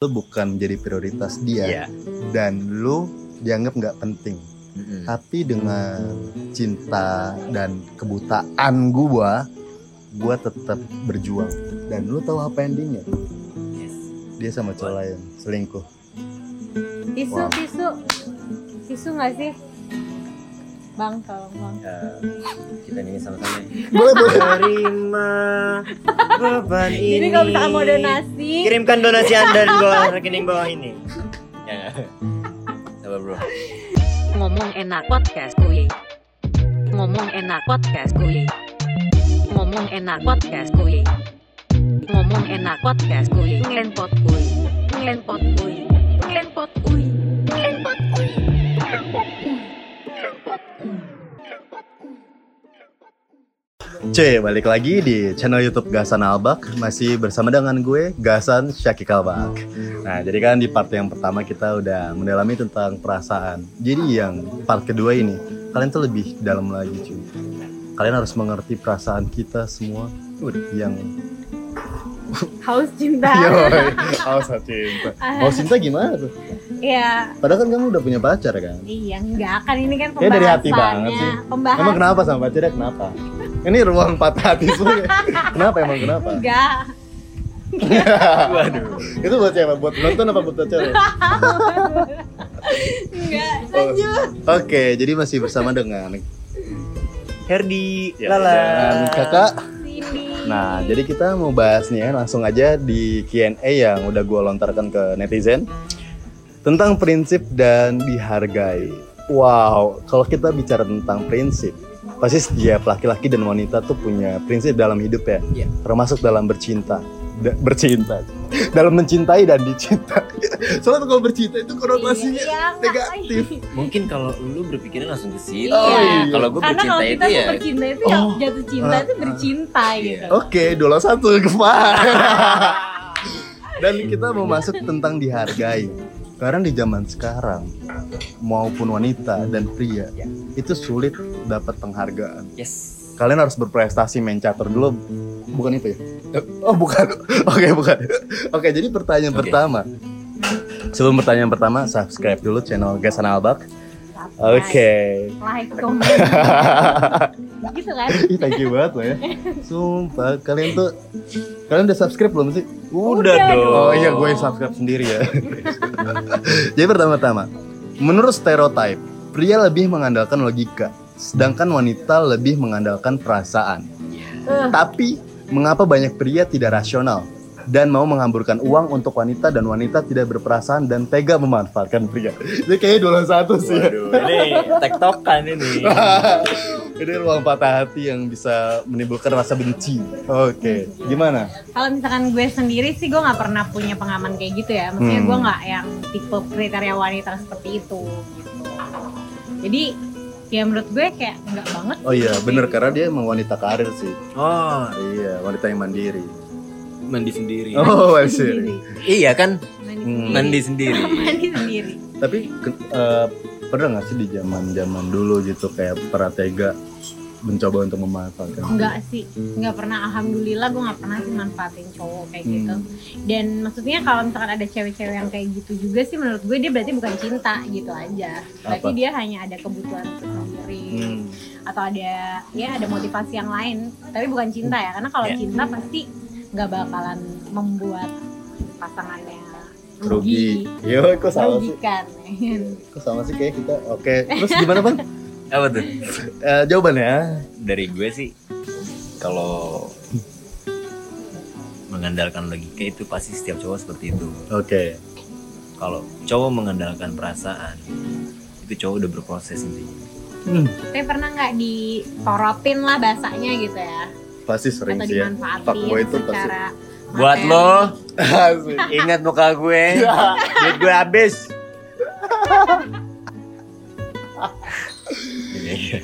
lu bukan menjadi prioritas dia Iya. dan lu dianggap nggak penting Mm-mm. tapi dengan cinta dan kebutaan gua gua tetap berjuang dan lu tahu apa endingnya Yes. dia sama cowok lain selingkuh Tisu, Wow. tisu. Tisu nggak sih? Bang, tolong bang. Eh, kita nyanyi sama-sama. ya. boleh boleh Terima beban ini. Jadi kalau misalkan mau donasi, kirimkan donasi Anda di bawah rekening bawah ini. Ya. Sabar, Bro. Ngomong enak podcast kuy. Ngomong enak podcast kuy. Ngomong enak podcast kuy. Ngomong enak podcast kuy. Ngelenpot kuy. Ngelenpot kuy. Ngelenpot kuy. Cuy, balik lagi di channel YouTube Gasan Albak masih bersama dengan gue Gasan Syakik Albak. Nah, jadi kan di part yang pertama kita udah mendalami tentang perasaan. Jadi yang part kedua ini kalian tuh lebih dalam lagi cuy. Kalian harus mengerti perasaan kita semua yang haus cinta. Yoi, haus cinta. Haus cinta gimana tuh? Iya, Padahal kan kamu udah punya pacar kan? iya enggak kan ini kan Kayak dari hati pembahasannya. banget sih. Pembahasan. Emang kenapa sama pacarnya kenapa? Ini ruang patah hati semua. ya? kenapa emang kenapa? Enggak. Waduh. Itu buat siapa? Buat nonton apa buat pacar? Enggak. Oh. Lanjut. Oke, jadi masih bersama dengan Herdi, Ya, Lala. dan kakak. Cindy. Nah, jadi kita mau bahas nih ya, langsung aja di Q&A yang udah gue lontarkan ke netizen tentang prinsip dan dihargai. Wow, kalau kita bicara tentang prinsip, pasti setiap laki-laki dan wanita tuh punya prinsip dalam hidup ya, Iya. termasuk dalam bercinta. Da- bercinta, dalam mencintai dan dicinta. Soalnya kalau bercinta itu konotasinya Iya, negatif. Mungkin kalau lu berpikirnya langsung ke situ. Oh, iya. Kalau gue Karena bercinta kalau itu kita ya bercinta itu ya Oh. jatuh cinta Ah, itu bercinta Iya. gitu. Oke, dua satu ke mana? Dan kita mau masuk tentang dihargai. Karena di zaman sekarang maupun wanita dan pria itu sulit dapat penghargaan. Yes. Kalian harus berprestasi main catur dulu. Bukan itu ya? Oh, bukan. Oke, bukan. Oke, jadi pertanyaan Oke. pertama. Sebelum pertanyaan pertama, subscribe dulu channel Gasan Albak. Oke. Like, comment. gitu kan? Thank you banget loh ya. Sumpah, kalian tuh kalian udah subscribe belum sih? Udah, Udah dong. Oh iya, gue yang subscribe sendiri ya. Jadi pertama-tama, menurut stereotype, pria lebih mengandalkan logika, sedangkan wanita lebih mengandalkan perasaan. Eh, Tapi, mengapa banyak pria tidak rasional dan mau menghamburkan uang untuk wanita dan wanita tidak berperasaan dan tega memanfaatkan pria? Ini kayaknya dua satu sih. ya. Waduh, ini tektokan ini. Ini ruang patah hati yang bisa menimbulkan rasa benci. Oke, gimana? kalau misalkan gue sendiri sih gue nggak pernah punya pengalaman kayak gitu ya maksudnya Hmm. gue nggak yang tipe kriteria wanita seperti itu gitu jadi ya menurut gue kayak nggak banget Oh iya, bener karena dia emang wanita karir sih. Oh, Iya, wanita yang mandiri. Mandi sendiri. Oh, I sendiri. Iya kan? mandi Hmm. sendiri Mandi sendiri. mandi sendiri Tapi eh, pernah nggak sih di zaman-zaman dulu gitu kayak para tega mencoba untuk memanfaatkan? enggak sih nggak pernah alhamdulillah gue nggak pernah sih manfaatin cowok kayak Hmm. gitu dan maksudnya kalau misalkan ada cewek-cewek yang kayak gitu juga sih menurut gue dia berarti bukan cinta gitu aja berarti Apa? dia hanya ada kebutuhan sendiri Hmm. atau ada ya ada motivasi yang lain tapi bukan cinta ya karena kalau Ya. cinta pasti nggak bakalan membuat pasangannya Rugi. rugi Yo, kok sama sih? merugikan Kok sama sih kayak kita? Oke, terus gimana bang? Apa tuh? Eh, jawabannya? Dari gue sih kalau mengandalkan logika itu pasti setiap cowok seperti itu. Oke. Kalau cowok mengandalkan perasaan itu cowok udah berproses nanti. Hmm, tapi pernah nggak ditorotin lah bahasanya gitu ya pasti sering atau sih ya. dimanfaatin Fuckboy itu pasti. secara Buat lo ingat muka gue, duit gue habis.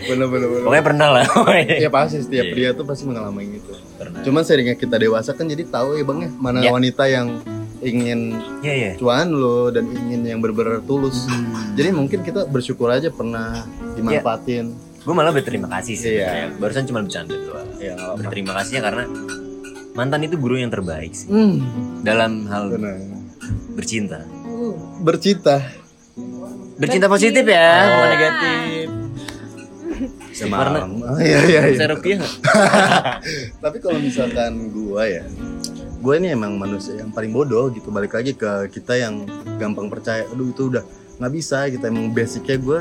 Bener bener bener. Pokoknya pernah lah. Ya pasti setiap Iya. pria tuh pasti mengalami itu. pernah. Cuman seringnya kita dewasa kan jadi tahu ya bang ya mana Ya. wanita yang ingin Iya iya. cuan lo dan ingin yang benar-benar tulus. Hmm. Jadi mungkin kita bersyukur aja pernah dimanfaatin. Gue malah berterima kasih sih. Iya. Barusan cuma bercanda doang. Ya apa-apa. Berterima kasihnya karena mantan itu guru yang terbaik sih. Hmm, Dalam hal benar. bercinta. Bercinta. Bercinta positif ya, bukan negatif. Semalam. Oh, iya iya iya. bisa rupiah nggak? Tapi kalau misalkan gua ya, gue ini emang manusia yang paling bodoh gitu. Balik lagi ke kita yang gampang percaya. Aduh itu udah nggak bisa gitu. Emang basicnya gue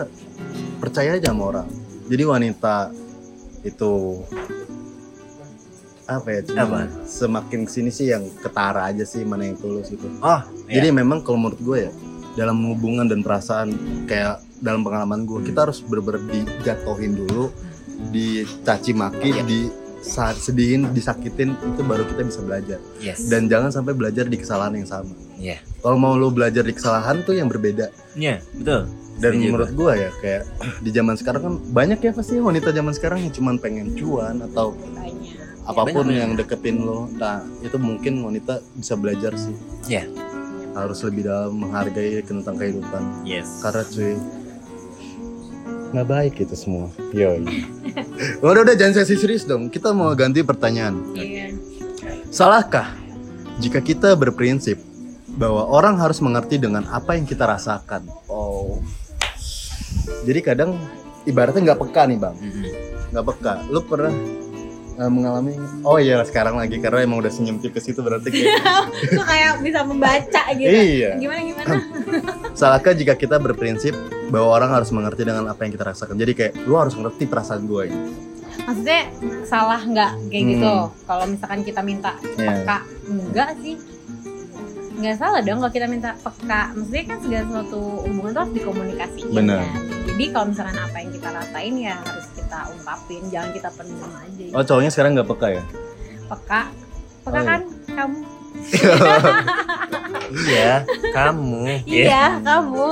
percaya aja sama orang. Jadi wanita itu apa ya? Cuma Apa? Semakin ke sini sih yang ketara aja sih mana yang tulus gitu. Oh, Jadi memang kalau menurut gue ya dalam hubungan dan perasaan kayak dalam pengalaman gue kita harus bener-bener dijatohin dulu, dicaci maki, Iya. di saat sedihin, disakitin itu baru kita bisa belajar. yes. Dan jangan sampai belajar di kesalahan yang sama. Iya. Kalau mau lo belajar di kesalahan tuh yang berbeda. Iya, betul. Dan Setuju menurut gue ya kayak di zaman sekarang kan banyak ya pasti wanita zaman sekarang yang cuman pengen cuan atau banyak apa pun benar. yang deketin lo. Nah itu mungkin wanita bisa belajar sih. Iya. Harus lebih dalam menghargai tentang kehidupan. Yes. Karena cuy nggak baik itu semua. Yo. udah udah jangan sesi serius dong. Kita mau ganti pertanyaan. iya Salahkah jika kita berprinsip bahwa orang harus mengerti dengan apa yang kita rasakan? Oh. Jadi kadang ibaratnya nggak peka nih bang, nggak peka. Lu pernah eh, mengalami? Oh iya sekarang lagi karena emang udah senyum tipis itu berarti kayak Lu kayak bisa membaca gitu Iya. gimana gimana Salahkah jika kita berprinsip bahwa orang harus mengerti dengan apa yang kita rasakan? Jadi kayak lu harus ngerti perasaan gue ini. maksudnya salah nggak kayak Hmm. gitu kalau misalkan kita minta Iya. peka enggak sih nggak salah dong kalau kita minta peka maksudnya kan segala sesuatu hubungan tuh harus dikomunikasiin Benar. kan? jadi kalau misalkan apa yang kita rasain ya harus kita ungkapin jangan kita pendam aja Oh cowoknya sekarang nggak peka ya? peka peka Oh, iya. kan kamu Iya, kamu. iya kamu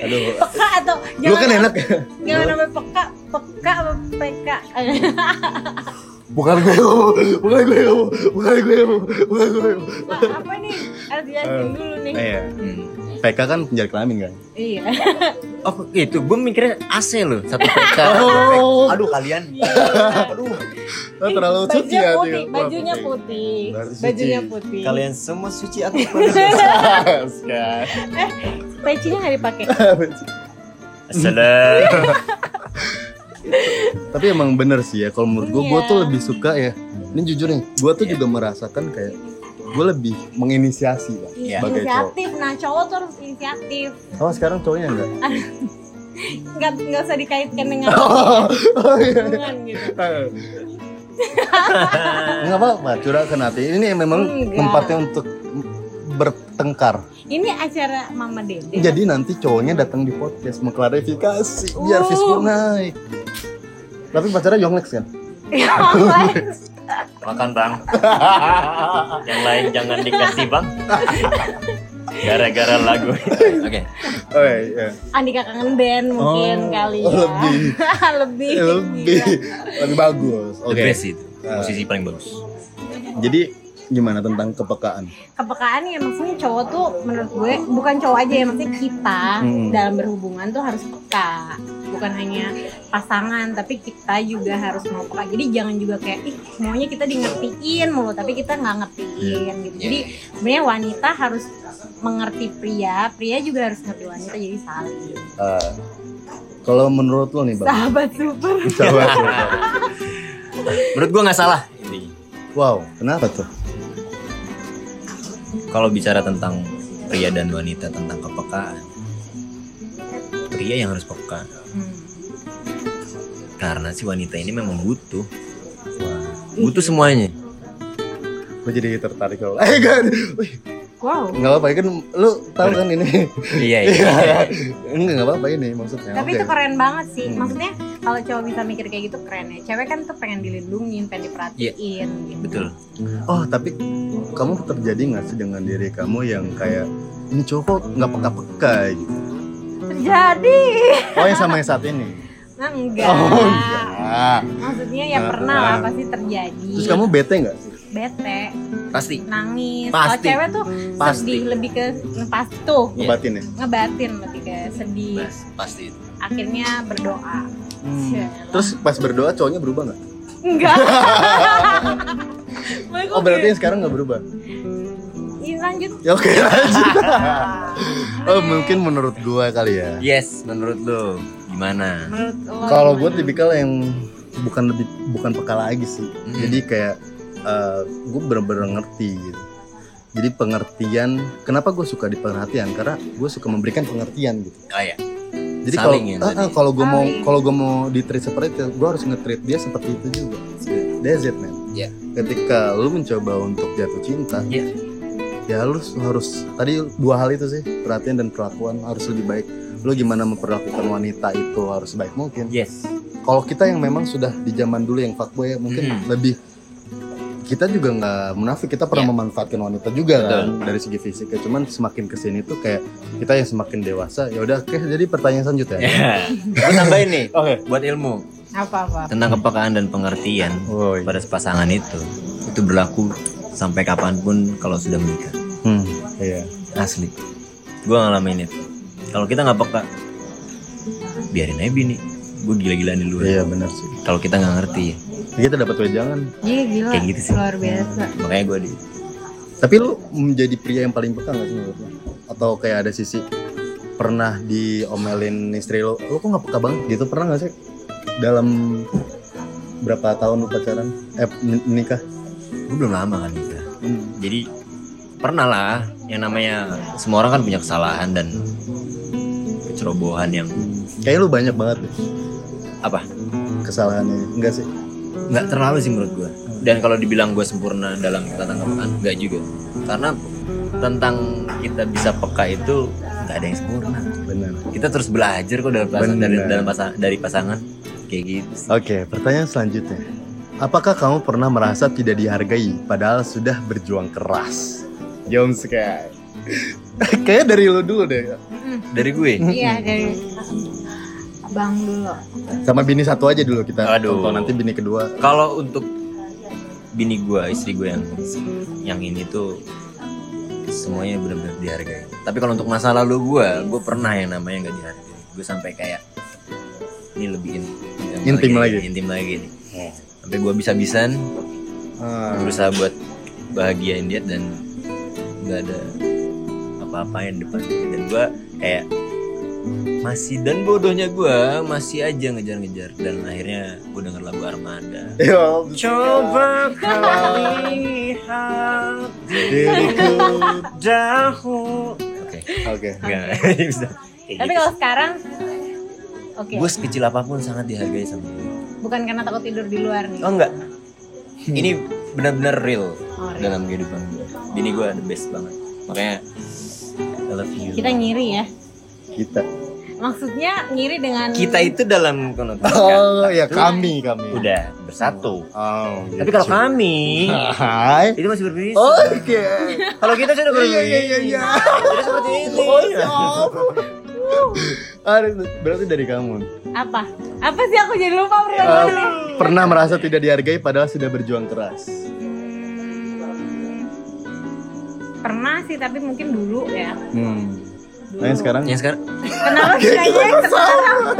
Aduh. peka atau Lu kan enak ya? jangan namanya peka peka apa peka Bukan gue, bukan gue, bukan gue, bukan gue. Nah, apa nih harus jelasin dulu nih Iya. Hmm. PK kan penjara kelamin kan? iya Oh itu, gue mikirnya AC loh, satu PK. Oh. Aduh kalian. Aduh. Oh, terlalu suci ya putih bajunya putih bajunya putih Kalian semua suci aku Kan. pecinya nggak dipakai Assalamualaikum. Tapi emang bener sih ya kalau menurut gue, gue Iya. tuh lebih suka ya. Ini jujur nih, gue tuh juga merasakan kayak gue lebih menginisiasi lah Iya. sebagai cowok. inisiatif nah cowok tuh harus inisiatif Oh sekarang cowoknya enggak? nggak nggak usah dikaitkan dengan oh iya. hubungan gitu Enggak apa-apa, curahkan hati. Ini memang Enggak. tempatnya untuk bertengkar. Ini acara mama dede Jadi nanti cowoknya datang di podcast mengklarifikasi biar Oh. Facebook naik. Tapi pacarnya Yonglex kan? Alex. Makan bang. Yang lain jangan dikasih bang. Gara-gara lagu. Oke. Oh iya. Andika kangen band mungkin Oh, kali ya lebih. lebih lebih gila. lebih bagus. The Oke. best itu. Musisi paling bagus. Jadi gimana tentang kepekaan? kepekaan ya maksudnya cowok tuh menurut gue bukan cowok aja ya maksudnya kita Hmm. dalam berhubungan tuh harus peka bukan hanya pasangan tapi kita juga harus mau peka jadi jangan juga kayak ih semuanya kita di ngertiin mulu tapi kita nggak ngertiin gitu jadi sebenarnya wanita harus mengerti pria pria juga harus ngerti wanita jadi saling Eh, kalau menurut lo nih bang, sahabat super sahabat lo. Menurut gua nggak salah. Ini. Wow, kenapa tuh? Kalau bicara tentang pria dan wanita tentang kepekaan, pria yang harus peka Hmm. karena si wanita ini memang butuh, butuh semuanya. Gue jadi tertarik kalau. Eh kan, wow nggak apa-apa kan lu tahu kan ini. Iya iya. Enggak nggak apa-apa ini maksudnya. tapi Oke. itu keren banget sih Hmm. maksudnya kalau cowok bisa mikir kayak gitu keren ya cewek kan tuh pengen dilindungin pengen diperhatiin gitu. Betul. Oh tapi kamu terjadi nggak sih dengan diri kamu yang kayak ini cowok nggak peka-peka gitu? terjadi Oh yang sama yang saat ini. nah enggak Oh enggak. maksudnya ya Nah, pernah lah pasti terjadi Terus kamu bete nggak sih? bete Pasti. nangis kalau Pasti. cewek tuh Pasti. sedih lebih ke pasti tuh. Ngebatin ya? ngebatin lebih ke sedih Pasti akhirnya berdoa Hmm. Cielah. Terus pas berdoa cowoknya berubah nggak? enggak Oh berarti yang sekarang nggak berubah? lanjut lanjut. Ya oke lanjut. oh mungkin menurut gue kali ya. Yes, menurut lo gimana? Menurut Kalau gue gimana? tipikal yang bukan lebih bukan peka lagi sih. Hmm. Jadi kayak gue bener-bener ngerti gitu. Jadi pengertian, kenapa gue suka di pengertian? Karena gue suka memberikan pengertian gitu. Oh ya. Jadi kalau Saling ya ah, ah, tadi. kalau gue mau kalau gue mau di treat seperti itu, gue harus nge-treat dia seperti itu juga. That's it man. Iya. Ketika lu mencoba untuk jatuh cinta, Iya. ya lu harus tadi dua hal itu sih perhatian dan perlakuan harus lebih baik. Lu gimana memperlakukan wanita itu harus baik mungkin. Yes. Kalau kita yang memang sudah di zaman dulu yang fuckboy ya mungkin Hmm. lebih kita juga nggak munafik kita pernah Iya. memanfaatkan wanita juga kan Betul. dari segi fisiknya cuman semakin ke sini tuh kayak kita yang semakin dewasa ya udah oke jadi pertanyaan selanjutnya Ya. Gue tambahin nih oke buat ilmu apa apa? tentang kepekaan dan pengertian oh iya. pada pasangan itu. Itu berlaku sampai kapan pun kalau sudah menikah. Hmm, iya Asli. Gue ngalamin itu. Kalau kita nggak peka, biarin aja bini. Gue gila-gilaan di luar. iya benar sih Kalau kita nggak ngerti, kita dapat wejangan Iya gila. Kayak gitu sih. Luar biasa. makanya gue di. tapi lu menjadi pria yang paling peka nggak sih menurut lu atau kayak ada sisi pernah diomelin istri lu lu kok nggak peka banget gitu pernah nggak sih dalam berapa tahun lu pacaran eh men- menikah Gue belum lama kan nikah. Hmm. Jadi pernah lah yang namanya semua orang kan punya kesalahan dan kecerobohan yang Kayaknya lu banyak banget deh apa kesalahannya enggak sih nggak terlalu sih menurut gue dan kalau dibilang gue sempurna dalam tentang kepekaan nggak juga. Karena tentang kita bisa peka itu nggak ada yang sempurna. Benar. Kita terus belajar kok dari pasangan dari, dalam pasang, dari pasangan. Kayak gitu sih. oke pertanyaan selanjutnya. Apakah kamu pernah merasa tidak dihargai padahal sudah berjuang keras? Jones kayak kayak dari lu dulu deh. Dari gue? Iya dari abang dulu. sama bini satu aja dulu kita. Aduh. tonton nanti bini kedua. Kalau untuk bini gue istri gue yang yang ini tuh semuanya benar-benar dihargai. Tapi kalau untuk masa lalu gue gue pernah yang namanya nggak dihargai. Gue sampai kayak ini lebih in- Intim lagi. nih, intim lagi nih. Sampai gue bisa-bisan Ah, berusaha buat bahagiain dia dan nggak ada apa-apa yang depan. Dan gue kayak masih dan bodohnya gue masih aja ngejar-ngejar. Dan akhirnya gue denger lagu Armada. Yo, Coba kau lihat diriku. dahulu Oke, oke. Tapi gitu. kalau sekarang Oke, Gue sekecil apa pun sangat dihargai sama gue bukan karena takut tidur di luar nih. Oh enggak Ini benar-benar real Oh, real. dalam kehidupan gue Bini gue the best banget. Makanya I love you. Kita ngiri ya. Kita. Maksudnya ngiri dengan Kita itu dalam konotasi oh kata ya kami kami. Udah bersatu. Oh gitu. Tapi kalau kami hai. Itu masih berpisah oke. Kalau kita sudah Oh, iya iya iya iya. Jadi seperti ini. Oh siap Ah, berarti dari kamu. Apa? Apa sih aku jadi lupa Eh, pertanyaannya? pernah merasa tidak dihargai padahal sudah berjuang keras? Hmm, pernah sih tapi mungkin dulu ya. hmm. Nah yang sekarang Yang sekarang Kenapa sih kayaknya yang sekarang?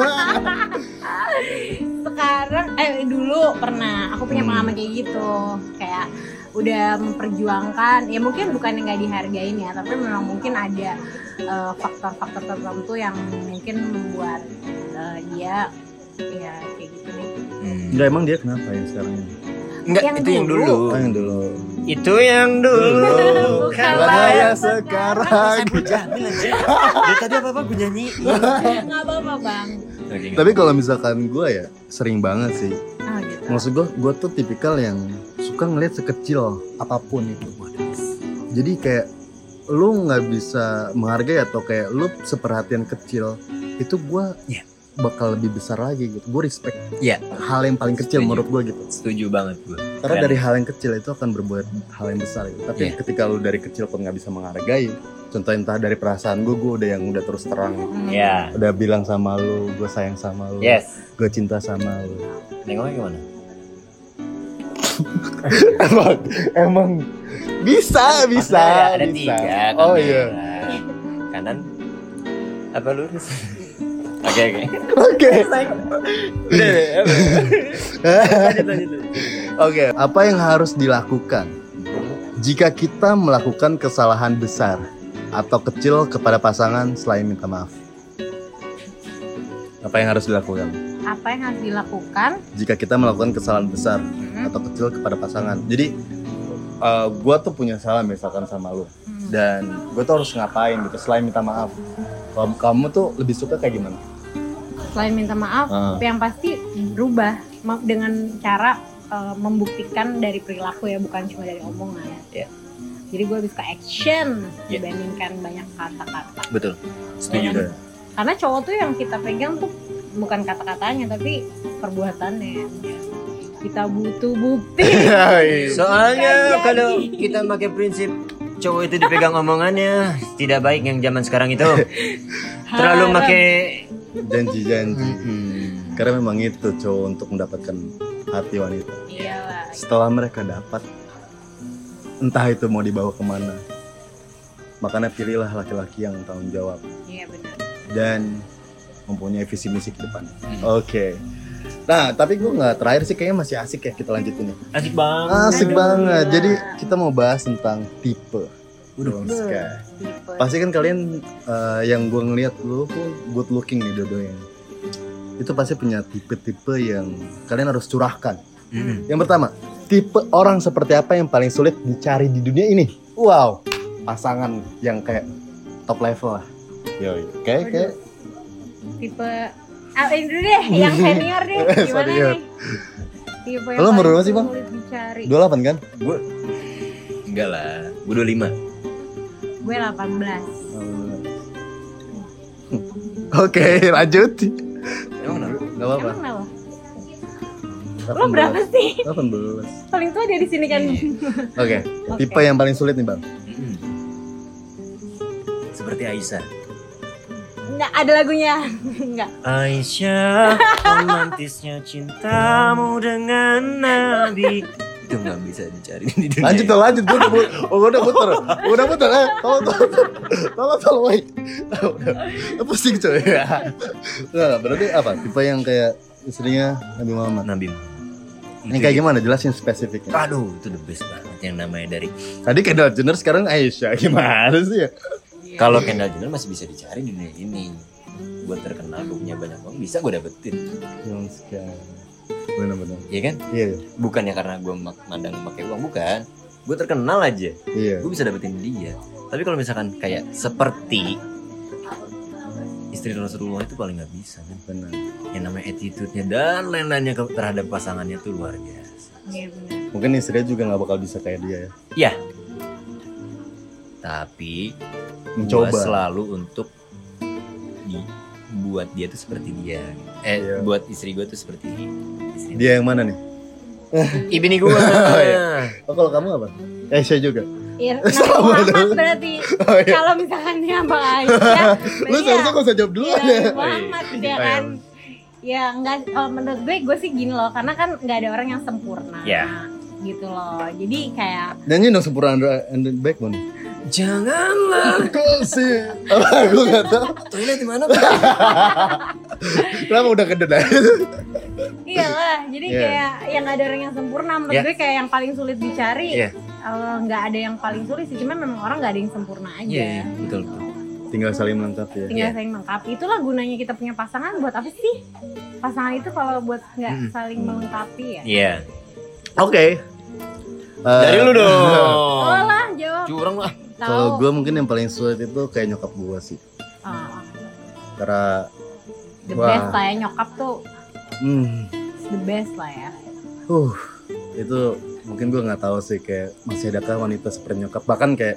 sekarang eh dulu pernah aku punya Hmm. pengalaman kayak gitu kayak udah memperjuangkan ya mungkin bukan yang nggak dihargain ya tapi memang mungkin ada eh, faktor-faktor tertentu yang mungkin membuat eh, dia ya kayak gitu nih hmm. Emang dia kenapa yang sekarang ini? Enggak, Yang itu yang dulu. Oh, yang dulu. Itu yang dulu. Kalau yang sekarang. Gue jamin aja. Dari tadi apa-apa gue nyanyi. nggak apa-apa bang Tapi kalau misalkan gue ya sering banget sih. ah gitu Maksud gue, gue tuh tipikal yang suka ngeliat sekecil apa pun itu. Jadi kayak lu nggak bisa menghargai atau kayak lu seperhatian kecil itu gue Iya. Bakal lebih besar lagi gitu. Gue respect Iya. hal yang paling kecil Setuju. menurut gue gitu. Setuju banget gue. Karena Keren. dari hal yang kecil itu akan berbuat hal yang besar gitu. Tapi Iya. ketika lu dari kecil pun nggak bisa menghargai, contoh entah dari perasaan gue, gue udah yang udah terus terang, Hmm. Ya. udah bilang sama lu, gue sayang sama lu, Yes. gue cinta sama lu. Nengoknya gimana? emang, emang bisa, bisa, Maksudnya ada, ada bisa. tiga. oh iya, Kanan. Apa lurus? Oke oke. oke, oke. Apa yang harus dilakukan Jika kita melakukan kesalahan besar atau kecil kepada pasangan selain minta maaf. Apa yang harus dilakukan? Apa yang harus dilakukan? Jika kita melakukan kesalahan besar Hmm. atau kecil kepada pasangan. Jadi uh, gue tuh punya salah misalkan sama lu Hmm. dan gue tuh harus ngapain gitu selain minta maaf. Kalau kamu tuh lebih suka kayak gimana? Selain minta maaf, Ah. yang pasti berubah dengan cara uh, membuktikan dari perilaku ya, bukan cuma dari omongan. Iya. Jadi gue lebih suka action Iya. dibandingkan banyak kata-kata. Betul. Setuju. Iya. Karena cowok tuh yang kita pegang tuh bukan kata-katanya tapi perbuatannya. Kita butuh bukti. Soalnya Nggak kalau kita pakai prinsip cowok itu dipegang omongannya tidak baik yang zaman sekarang itu terlalu pakai Janji-janji. Mm-mm. Karena memang itu cowok untuk mendapatkan hati wanita. Iyalah. Setelah mereka dapat, entah itu mau dibawa ke mana. Makanya pilihlah laki-laki yang tanggung jawab Iya benar. dan mempunyai visi misi ke depan. Hmm. Oke. Nah, tapi gue nggak terakhir sih kayaknya masih asik ya kita lanjutin ya. asik banget Asik banget. Jadi kita mau bahas tentang tipe. Udah, Tipe. Pasti kan kalian eh, yang gue ngeliat lu good looking nih dodonya. Itu pasti punya tipe-tipe yang kalian harus curahkan. Mm. Yang pertama, tipe orang seperti apa yang paling sulit dicari di dunia ini? Wow, pasangan yang kayak top level lah. Yoi, kayak kayak tipe ah, ini dulu deh yang senior deh gimana Senior. nih tipe Lo umur berapa sih, Bang? dicari 28 kan? gue enggak lah gue 25 gue 18 Oke, lanjut. emang kenapa? Gak apa-apa. emang kenapa lo berapa sih 18. paling tua dia di sini kan Oke, tipe yang paling sulit nih bang. Mm. seperti Aisyah nggak ada lagunya nggak Aisyah romantisnya cintamu dengan Nabi itu nggak bisa dicari di dunia Lanjut tuh, lanjut. Gue udah, put- oh, gua udah puter, Gua udah puter. Eh, tolong, tolong, tolong, tolong, woi. Udah, pusing coy. Nah, berarti apa? Tipe yang kayak istrinya Nabi Muhammad. Nabi Ini kayak gimana? Jelasin spesifiknya. aduh itu the best banget yang namanya dari Tadi Kendall Jenner, sekarang Aisyah. Gimana sih ya? Kalau Kendall Jenner masih bisa dicari di dunia ini. Buat terkenal gue punya banyak uang bisa gue dapetin. Yang sekian. Benar-benar. ya kan? Iya, bukannya karena gue mandang pakai uang bukan. Gue terkenal aja. Iya. gue bisa dapetin dia. Tapi kalau misalkan kayak seperti istri Rasulullah itu paling nggak bisa kan? Benar. yang namanya attitude-nya dan lain-lainnya terhadap pasangannya tuh luar biasa. Iya benar. Mungkin istrinya juga nggak bakal bisa kayak dia ya. ya tapi Mencoba. gua selalu untuk di- buat dia tuh seperti dia eh Iya. buat istri gue tuh seperti istri Dia yang mana nih? ibini gue Oh, kalau kamu apa? Aisyah juga. Iya, Nabi Sama Muhammad dong. berarti Oh, iya. kalau misalkan dia Bang Aisyah Lu seharusnya gak usah jawab dulu Iya, aja. Nabi Muhammad ya kan ya enggak kalau menurut gue gue sih gini loh karena kan nggak ada orang yang sempurna Ya. gitu loh jadi kayak Nyanyi dong sempurna and, and backbone. Janganlah Kok sih? Apa? Gue gak tau. toilet di mana Kenapa udah keded aja? iyalah jadi Iya. kayak yang ada orang yang sempurna menurut Ya. gue kayak yang paling sulit dicari Iya. eh, nggak ada yang paling sulit sih cuman memang orang nggak ada yang sempurna aja Iya, iya, betul, betul. Tinggal saling melengkapi ya. tinggal Iya. saling melengkapi itulah gunanya kita punya pasangan buat apa sih pasangan itu kalau buat nggak Hmm. saling melengkapi ya Iya. Oke. Eh, Dari lu oh dong. lah jawab Curang lah. Kalau gue mungkin yang paling sulit itu kayak nyokap gue sih. Oh, Karena the Wah. best lah ya nyokap tuh hmm, the best lah ya uh, itu mungkin gue nggak tahu sih kayak masih adakah wanita seperti nyokap. Bahkan kayak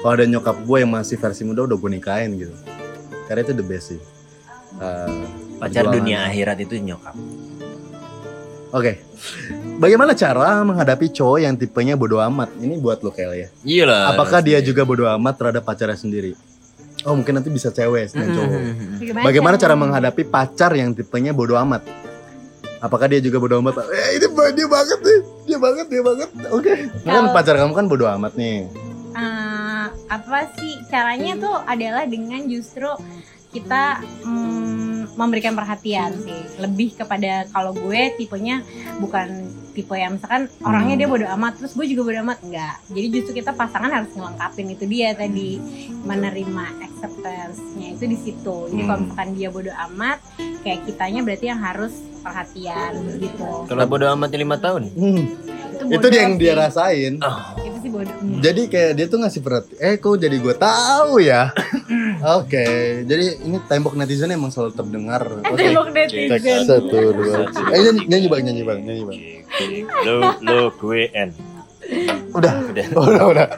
kalau ada nyokap gue yang masih versi muda udah gue nikahin gitu. Karena itu the best sih. Eh, Pacar dunia akhirat itu nyokap. Oke. Bagaimana cara menghadapi cowok yang tipenya bodoh amat? Ini buat lo Kel ya. Iya lah. Apakah dia juga bodoh amat terhadap pacarnya sendiri? Oh mungkin nanti bisa cewek dan cowok. Bagaimana cara menghadapi pacar yang tipenya bodoh amat? Apakah dia juga bodoh amat? Eh, ini dia banget nih, dia banget, dia banget. Oke. Kan Kalau- pacar kamu kan bodoh amat nih. Eh, apa sih caranya tuh adalah dengan justru kita mm, memberikan perhatian sih. Lebih kepada kalau gue tipenya bukan tipe yang misalkan orangnya dia bodo amat terus gue juga bodo amat enggak. Jadi justru kita pasangan harus ngelengkapin itu dia tadi menerima acceptance-nya itu di situ. Jadi kalau Hmm. misalkan dia bodo amat kayak kitanya berarti yang harus perhatian gitu. Kalau bodo amat lima tahun. Hmm, itu, dia yang dia rasain. itu sih bodo Jadi kayak dia tuh ngasih perhatian. Eh, kok jadi gue tahu ya? Oke, jadi ini tembok netizen emang selalu terdengar. Oke. tembok Cek netizen satu dua. Eh nyanyi, nyanyi bang, nyanyi bang, nyanyi bang. Lo lo gue n. Udah, Udah. udah, udah.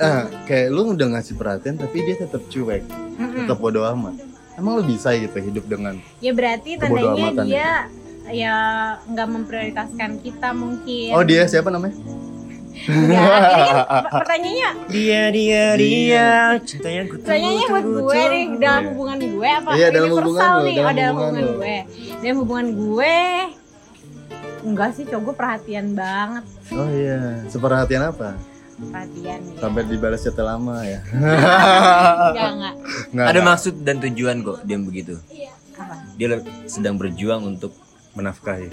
Ah, kayak lu udah ngasih perhatian tapi dia tetap cuek, tetap bodo amat. Emang lu bisa gitu hidup dengan ya berarti tandanya dia ya nggak memprioritaskan kita mungkin Oh dia siapa namanya? Enggak, ini kan per- pertanyaannya Dia dia dia cintanya ku pertanyaannya buat gue nih dalam hubungan gue apa Iya, dalam hubungan nih dalam oh dalam hubungan gue dalam hubungan gue enggak sih cowok gue perhatian banget Oh iya, seperhatian apa? perhatian ya. Sampai dibalas chat lama ya. enggak enggak Nggak, Ada maksud dan tujuan kok dia begitu. apa Dia sedang berjuang untuk menafkahi,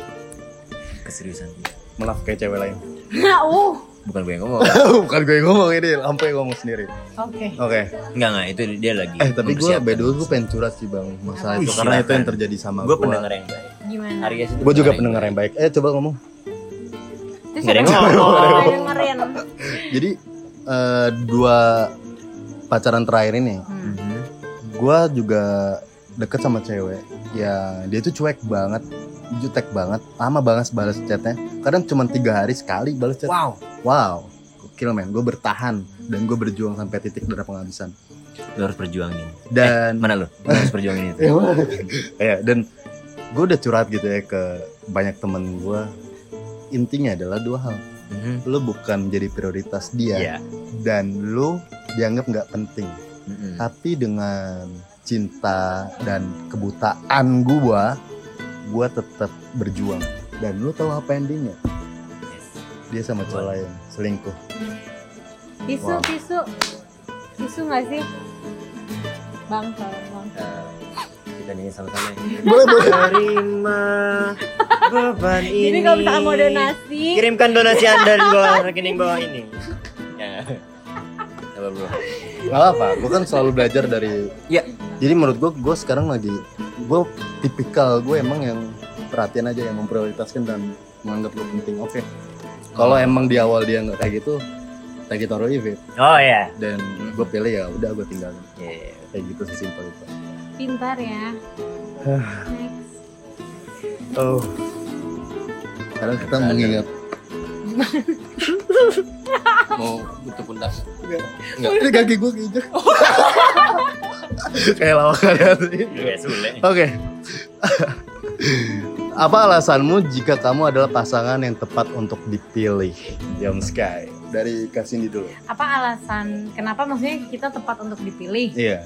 keseriusan. menafkahi cewek lain. Nah uh Bukan gue yang ngomong. Bukan gue yang ngomong ini, sampai ngomong sendiri. oke Oke. Enggak enggak itu dia lagi. Eh tapi gue by the way gue pengen curhat sih bang masalah itu karena itu yang terjadi sama Gue gue. pendengar yang baik. gimana Aries itu Gue juga yang pendengar yang baik. Eh coba ngomong. Terus ada yang ngomong. yang Jadi eh, dua pacaran terakhir ini, Hmm. Mhm. gue juga deket sama cewek. Ya dia tuh cuek banget, jutek banget, lama banget balas chatnya. Kadang cuma tiga hari sekali balas chat. Wow. Wow, gokil men. Gue bertahan dan gue berjuang sampai titik darah penghabisan. Lu harus perjuangin. Dan Mana lu? Lu harus perjuangin itu. Ya, ya dan gue udah curhat gitu ya ke banyak temen gue. Intinya adalah dua hal. Mhm. Lu bukan jadi prioritas dia Iya. dan lu dianggap nggak penting. Mhm. Tapi dengan cinta dan kebutaan gua, gua tetap berjuang. Dan lu tahu apa endingnya? Dia sama cowok lain, selingkuh. tisu Wow. tisu tisu nggak sih bang tolong bang Eh, kita nyanyi sama-sama ya. Boleh, boleh. Terima beban ini. jadi kalau misalkan mau donasi Kirimkan donasi Anda di bawah rekening bawah ini. Ya. Apa bro? Gak apa, gua kan selalu belajar dari Ya. Jadi menurut gua, gua sekarang lagi gua tipikal gue emang yang perhatian aja yang memprioritaskan dan menganggap lu penting. Oke. Kalau emang di awal dia nggak kayak gitu, leave it. Oh ya. Dan gue pilih ya udah gue tinggalin. Yeah. Kayak gitu sesimpel itu. pintar ya next Oh. Kadang kita mengingat Mau butuh pundak. Ini kaki gue keinjek. Kayak lawakan. Kayak Sule. Oke. Apa alasanmu jika kamu adalah pasangan yang tepat untuk dipilih? Young Sky. Dari Kasindi dulu. apa alasan kenapa maksudnya kita tepat untuk dipilih Iya.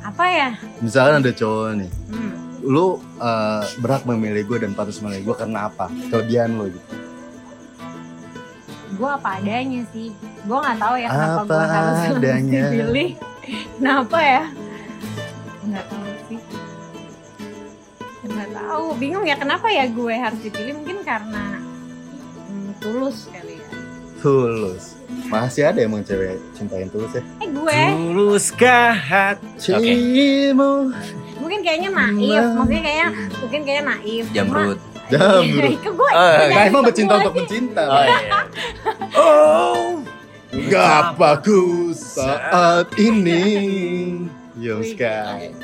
apa ya Misalkan ada cowok nih. hmm. Lu uh, berhak memilih gue dan patut memilih gue karena apa? Kelebihan lo gitu. Gue apa adanya sih gue nggak tahu ya kenapa Apa gue harus adanya. dipilih kenapa ya nggak tahu sih nggak tahu bingung ya kenapa ya gue harus dipilih mungkin karena hmm, tulus kali ya Tulus. Masih ada emang cewek cintain tulus ya? eh gue Tuluskah hati? Oke. Cimu. mungkin kayaknya naif maksudnya kayaknya mungkin kayaknya naif. Jamrut. Ke gue emang bercinta untuk mencinta. Oh iya. Oh. Gapaku saat ini? Young Sky.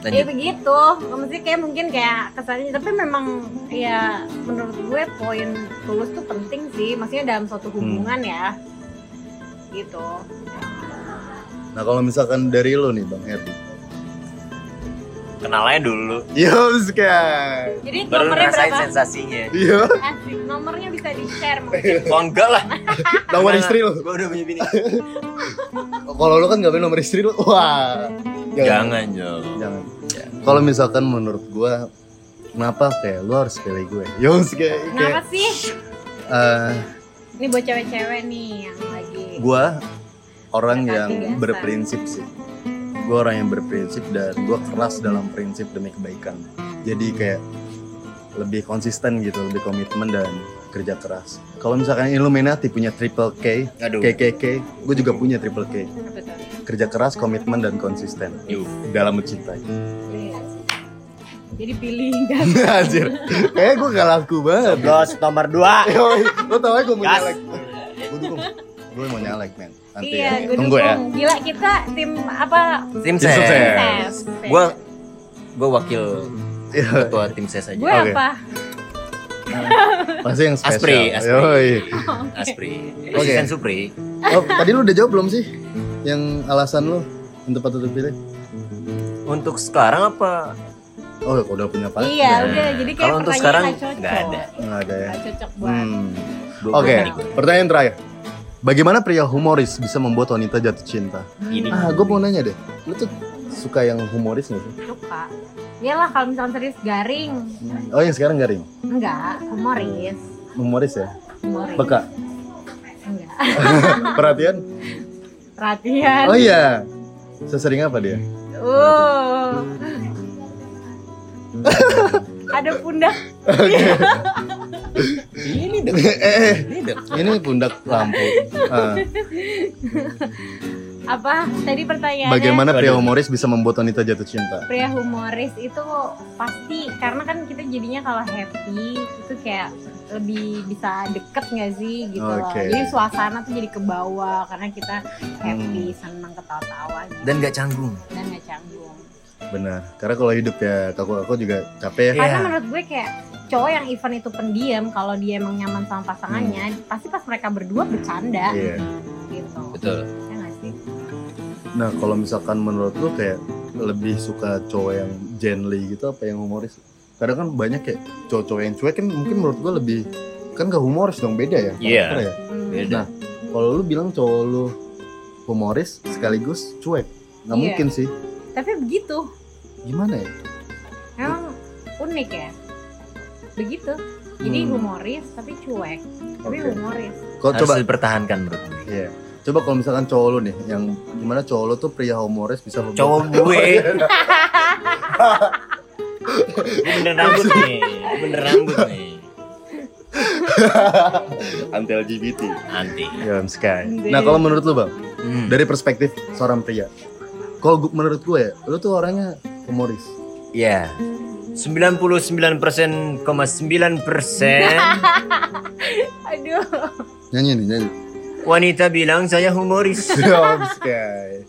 Ya Lanjut. begitu, maksudnya kayak mungkin kayak kesannya, tapi memang ya menurut gue poin tulus tuh penting sih, maksudnya dalam suatu hubungan ya, gitu. Nah kalau misalkan dari lo nih Bang Herdi Kenal aja dulu. Sky Jadi Baru nomornya ngerasain berapa? sensasinya. Iya Asik, nomornya bisa di share mungkin. Oh enggak lah. Nomor istri lo Gue udah punya bini. Kalau lo kan gak punya nomor istri lo Wah Jangan, Jo. Jangan Kalau misalkan menurut gue Kenapa kayak lo harus pilih gue Young Sky Kenapa kayak sih? eh, Ini buat cewek-cewek nih yang lagi. Gue orang yang biasa. berprinsip sih Gue orang yang berprinsip dan gue keras dalam prinsip demi kebaikan Jadi kayak lebih konsisten gitu, lebih komitmen dan kerja keras. Kalau misalkan Illuminati punya triple K, Aduh. KKK, gue juga punya triple K. Kerja keras, komitmen dan konsisten Yuh. dalam mencintai. Iya. Jadi pilih kan. Anjir, kayak gue gak laku banget. Coblos nomor 2. Yoi, lo tau aja gue mau nyalek. Gue dukung. Gue mau nyalek, men. Nanti Iya, ya. gue Tunggu ya. dukung. Gila kita tim apa? Tim Tim ses. sukses. Gua gua wakil ketua tim ses aja. Gue Oke. apa? Pasti yang spesial. Aspri, Aspri. Yoi. Aspri. Oke. Asisten Supri. Oh, tadi lu udah jawab belum sih? Yang alasan lu untuk patut dipilih? Untuk sekarang apa? Oh, udah punya pacar. Iya, udah jadi kayak Kalau untuk sekarang nggak ada. Nggak ada ya. Nggak cocok buat. Hmm. Oke, gua. pertanyaan terakhir. Bagaimana pria humoris bisa membuat wanita jatuh cinta? Ini. Ah, gue mau nanya deh. Lu tuh suka yang humoris gak sih? Suka. Iyalah kalau misalnya serius garing. Oh, yang sekarang garing. Enggak, humoris. Humoris ya? Humoris. Peka. Enggak. Perhatian? Perhatian. Oh iya. Sesering apa dia? Uh. Ada pundak. Ini eh, Ini dong. ini pundak lampu. Ah, Apa? Tadi pertanyaannya. bagaimana pria humoris bisa membuat wanita jatuh cinta? pria humoris itu pasti karena kan kita jadinya kalau happy itu kayak lebih bisa deket nggak sih gitu loh. Oke. Jadi suasana tuh jadi ke bawah karena kita happy, Hmm. senang ketawa-tawa gitu Dan gak canggung. dan nggak canggung. Benar. Karena kalau hidup ya kaku-kaku juga capek ya. Iya. Karena menurut gue kayak cowok yang event itu pendiam kalau dia emang nyaman sama pasangannya, pasti pas mereka berdua bercanda Iya. gitu. Betul. Ya nggak sih? Nah, kalau misalkan menurut lu kayak lebih suka cowok yang gently gitu apa yang humoris? Kadang kan banyak kayak cowok-cowok yang cuek kan mungkin menurut gua lebih kan gak humoris dong beda ya Iya. karakter ya. Hmm. Beda. Nah, Kalau lu bilang cowok lu humoris sekaligus cuek, nggak Iya. mungkin sih. Tapi begitu, Gimana ya? emang unik ya. Begitu. Jadi Hmm. humoris tapi cuek. Tapi Oke. humoris. Kalau Harus coba, dipertahankan menurut gue. iya. Coba kalau misalkan cowok lu nih, yang gimana cowok lu tuh pria humoris bisa membuat- Cowok gue. Gue bener rambut nih. Gue bener rambut nih. anti LGBT. Anti. Dalam Sky. Nah, kalau menurut lu bang, Hmm. dari perspektif seorang pria, kalau menurut gue ya, lu tuh orangnya humoris. Ya. 99,9 persen Aduh. Nyanyi nih, nyanyi. wanita bilang saya humoris. Sky.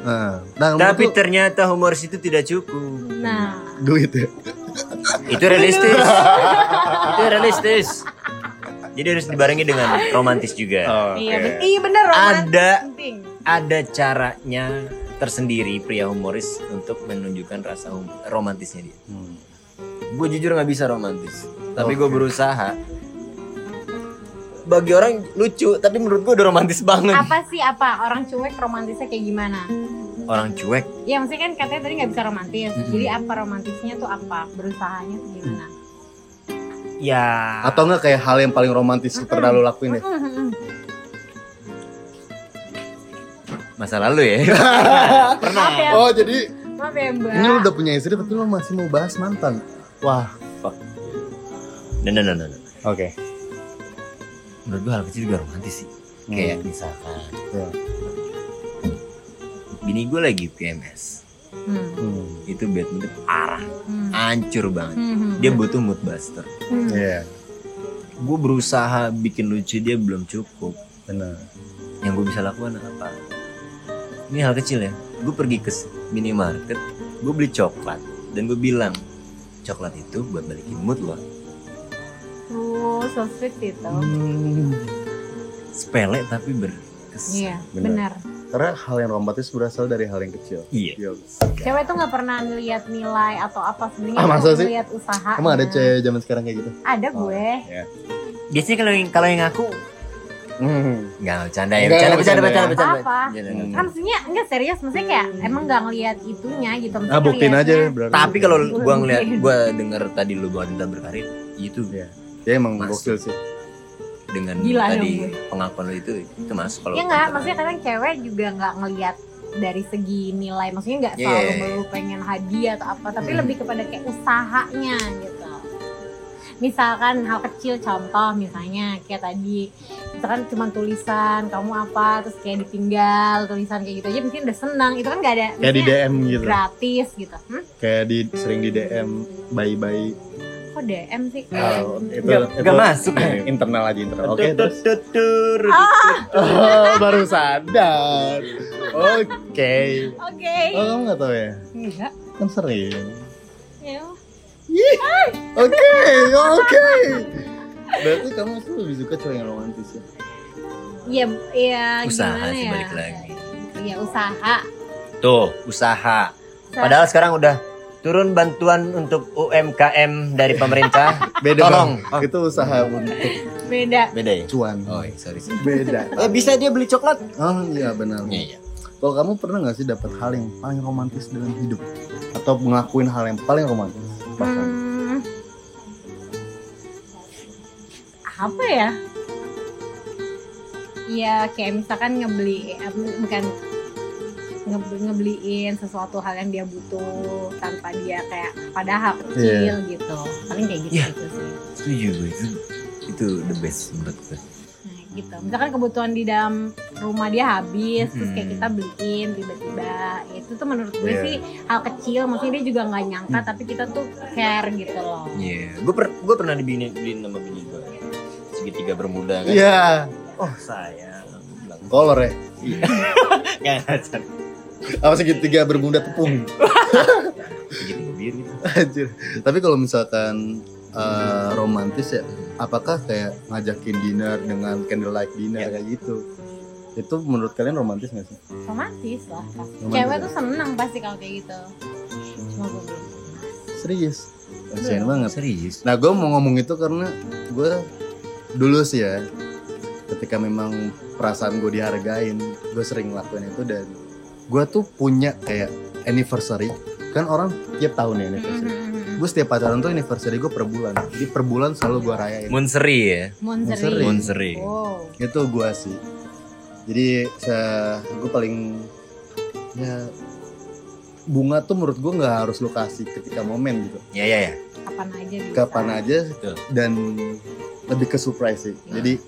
Nah, nah Tapi lu ternyata humoris itu tidak cukup. Nah, duit ya. Itu realistis. itu realistis. Jadi harus dibarengi dengan romantis juga. iya, ben- iya bener romantis Ada- penting. Ada caranya tersendiri pria humoris untuk menunjukkan rasa hum- romantisnya dia. Hmm. Gue jujur nggak bisa romantis, tapi gue Oke. berusaha. Bagi orang lucu, tapi menurut gue udah romantis banget. Apa sih apa orang cuek romantisnya kayak gimana? Orang cuek, Ya maksudnya kan katanya tadi nggak bisa romantis. Mm-mm. Jadi apa romantisnya tuh apa? Berusahanya tuh gimana? ya. Atau enggak kayak hal yang paling romantis lu pernah lu lakuin deh? Mm-mm. Masa lalu ya. Pernah. Maaf ya, Oh, jadi maaf ya mbak. ini lu udah punya istri tapi lu masih mau bahas mantan. Wah, Nah, nah, nah, nah, nah. oke. Menurut gue hal kecil juga romantis sih. Kayak misalkan, Ya. bini gue lagi PMS. Hmm. Hmm. Itu bad mood parah, Hmm. hancur banget. Hmm. Dia butuh mood buster. Hmm. Iya, Gue berusaha bikin lucu dia belum cukup. benar. Yang gue bisa lakukan apa? Ini hal kecil ya. Gue pergi ke minimarket, gue beli coklat dan gue bilang coklat itu buat balikin mood lo. Oh, so sweet itu. Hmm. Sepele tapi berkesan. Iya, Benar. benar. Karena hal yang romantis berasal dari hal yang kecil. Iya. Yoks. Cewek tuh nggak pernah ngeliat nilai atau apa sebenarnya Ah, masa sih? ngeliat usaha. Emang ada cewek zaman sekarang kayak gitu? Ada Oh, gue. ya. Biasanya kalau yang kalau yang aku Hmm. nggak bercanda ya, Nggak, bercanda bercanda bercanda bercanda bercanda. Apa? Bercanda, Hmm. bercanda. Kan maksudnya enggak serius, maksudnya kayak emang nggak ngeliat itunya gitu. Maksudnya Ah, buktiin aja berarti. Tapi kalau Gue gua ngeliat, mungkin. gua denger tadi lu wanita berkarir, itu Iya. Ya emang Masuk. gokil sih. dengan Gila tadi dong pengakuan lu itu itu masuk kalau Ya enggak, wanita maksudnya kadang cewek juga nggak ngeliat dari segi nilai maksudnya nggak Iya, selalu iya, iya. pengen hadiah atau apa tapi Hmm. lebih kepada kayak usahanya gitu misalkan hal kecil contoh misalnya kayak tadi misalkan cuma tulisan kamu apa? Terus kayak ditinggal tulisan kayak gitu aja mungkin udah senang. Itu kan nggak ada kayak di DM gitu. gratis gitu. Hmm? kayak di sering di DM bayi-bayi. Kok DM sih? Oh, itu, Nggak- itu nggak masuk ya? internal aja internal. Oke terus? Tutur. oh, baru sadar. Oke. Oke. Oh kamu nggak tahu ya? Enggak kan sering. Ya oke oke berarti kamu tuh lebih suka cowok yang romantis ya Iya, iya Usaha sih ya? balik lagi. Iya usaha. Tuh, usaha. Padahal sekarang udah turun bantuan untuk UMKM dari pemerintah. beda Tolong. bang itu usaha untuk beda. Beda ya? cuan Oh, iya, sorry. sorry. beda Eh, bisa dia beli coklat? oh iya benar Iya, iya. kalau kamu pernah nggak sih dapat hal yang paling romantis dalam hidup atau ngelakuin hal yang paling romantis bahkan Hmm, apa ya? Iya kayak misalkan ngebeli, eh, bukan nge- ngebeliin sesuatu hal yang dia butuh tanpa dia kayak padahal kecil gitu. Paling kayak gitu, Iya. gitu sih. Setuju gue itu. Itu the best menurut gue. Gitu. Misalkan kebutuhan di dalam rumah dia habis, terus kayak Hmm. kita beliin tiba-tiba. Itu tuh menurut gue Iya. sih hal kecil, maksudnya dia juga nggak nyangka, tapi kita tuh care gitu loh. Iya, gue per gue pernah dibini beliin sama bini gue. Segitiga bermuda kan. iya Oh, sayang. Aku bilang, kolor ya Nggak ngajar. apa segitiga bermuda tepung Segitiga biru gitu. Anjir. Tapi kalau misalkan eh, romantis ya, apakah kayak ngajakin dinner dengan candlelight dinner Ya. kayak gitu? Itu menurut kalian romantis gak sih? Romantis lah. pasti. Romantis Cewek ya? tuh seneng pasti kalau kayak gitu. Cuma gue belum. Serius? Kasian banget. Serius? Nah, gue mau ngomong itu karena gue dulu sih ya, ketika memang perasaan gue dihargain, gue sering ngelakuin itu dan gue tuh punya kayak anniversary. Kan orang tiap tahun ya anniversary. Mhm. Gue setiap pacaran tuh anniversary gue per bulan. Jadi per bulan selalu gue rayain. Monseri ya. Monzeri. Monzeri. Wow. itu gua sih jadi gue paling ya bunga tuh menurut gua nggak harus lo kasih ketika momen gitu Ya ya ya. Kapan aja bisa. kapan aja Betul. dan lebih ke surprise sih jadi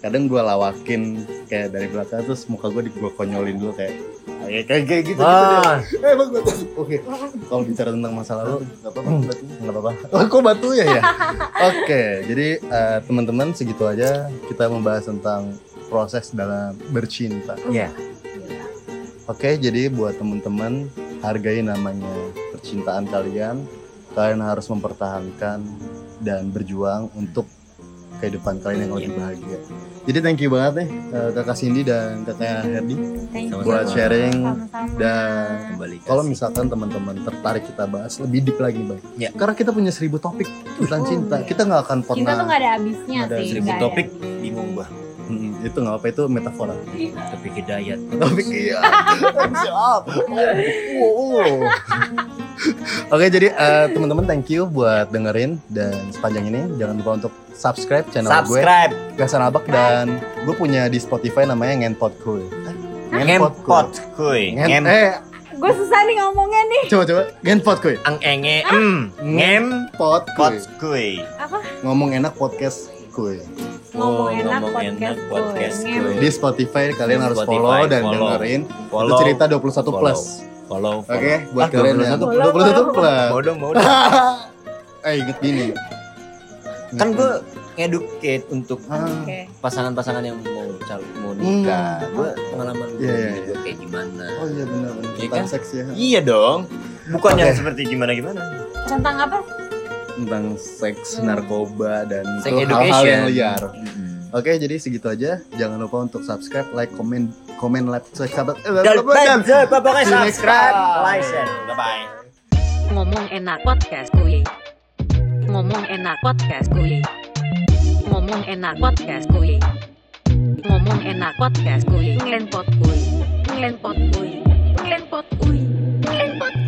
kadang gua lawakin kayak dari belakang terus muka gua di gua konyolin dulu kayak kayak kayak, kayak gitu, gitu. Ah, Eh, bang, batu. Oke. Kalau bicara tentang masa lalu, nggak apa-apa, batu. Nggak apa-apa. Oh, kok batu ya ya? Oke, jadi eh, teman-teman segitu aja kita membahas tentang proses dalam bercinta. ya. Gila. Oke, jadi buat teman-teman hargai namanya percintaan kalian. Kalian harus mempertahankan dan berjuang untuk kehidupan kalian yang lebih bahagia. Jadi thank you banget nih eh, kakak Cindy dan kakak Herdi buat sharing Sama-sama. dan Kembali kalau misalkan teman-teman tertarik kita bahas lebih deep lagi bang Ya. karena kita punya seribu topik tentang Oh, cinta iya. kita nggak akan tuh pernah gak ada habisnya Nggak ada sih. seribu topik habisnya. bingung gua. Hmm, itu nggak apa itu metafora Topik hidayat. topik iya siap wow. oke jadi eh, teman-teman thank you buat dengerin dan sepanjang ini jangan lupa untuk subscribe channel gue Subscribe. Gasan Abak dan gue punya di Spotify namanya Ngenpot Kuy Ngempot kuy. Ngen, eh Gue susah nih ngomongnya nih. coba coba Ngenpot Kuy ang enge em ngem Pot pot Kuy kuy. Apa? ngomong enak podcast Kuy Ngomong Oh, enak ngomong podcast, enak podcast gue. gue. di Spotify kalian Di harus Spotify, follow dan follow. dengerin itu Follow. cerita 21 plus Follow. Follow. oke buat Ah, kalian yang 21 plus. 21 plus Mau dong, mau dong. eh inget gini kan gue educate untuk Ah, pasangan-pasangan yang mau cal mau nikah. Hmm. Gue pengalaman gue Iya, iya, juga kayak gimana. oh iya benar benar Iya tentang kan? seks ya Iya dong. Bukan Oke. yang seperti gimana gimana. Tentang apa? Tentang seks narkoba dan hal-hal yang liar Oke, jadi segitu aja. Jangan lupa untuk subscribe, like, komen, komen, like, subscribe. Dan subscribe, like, share. Bye bye. Ngomong enak podcast kuy. Ngomong enak podcast kuy. Ngomong enak podcast kuy. Ngomong enak podcast kuy. Ngelenpot kuy. Ngelenpot kuy. Ngelenpot kuy. Ngelenpot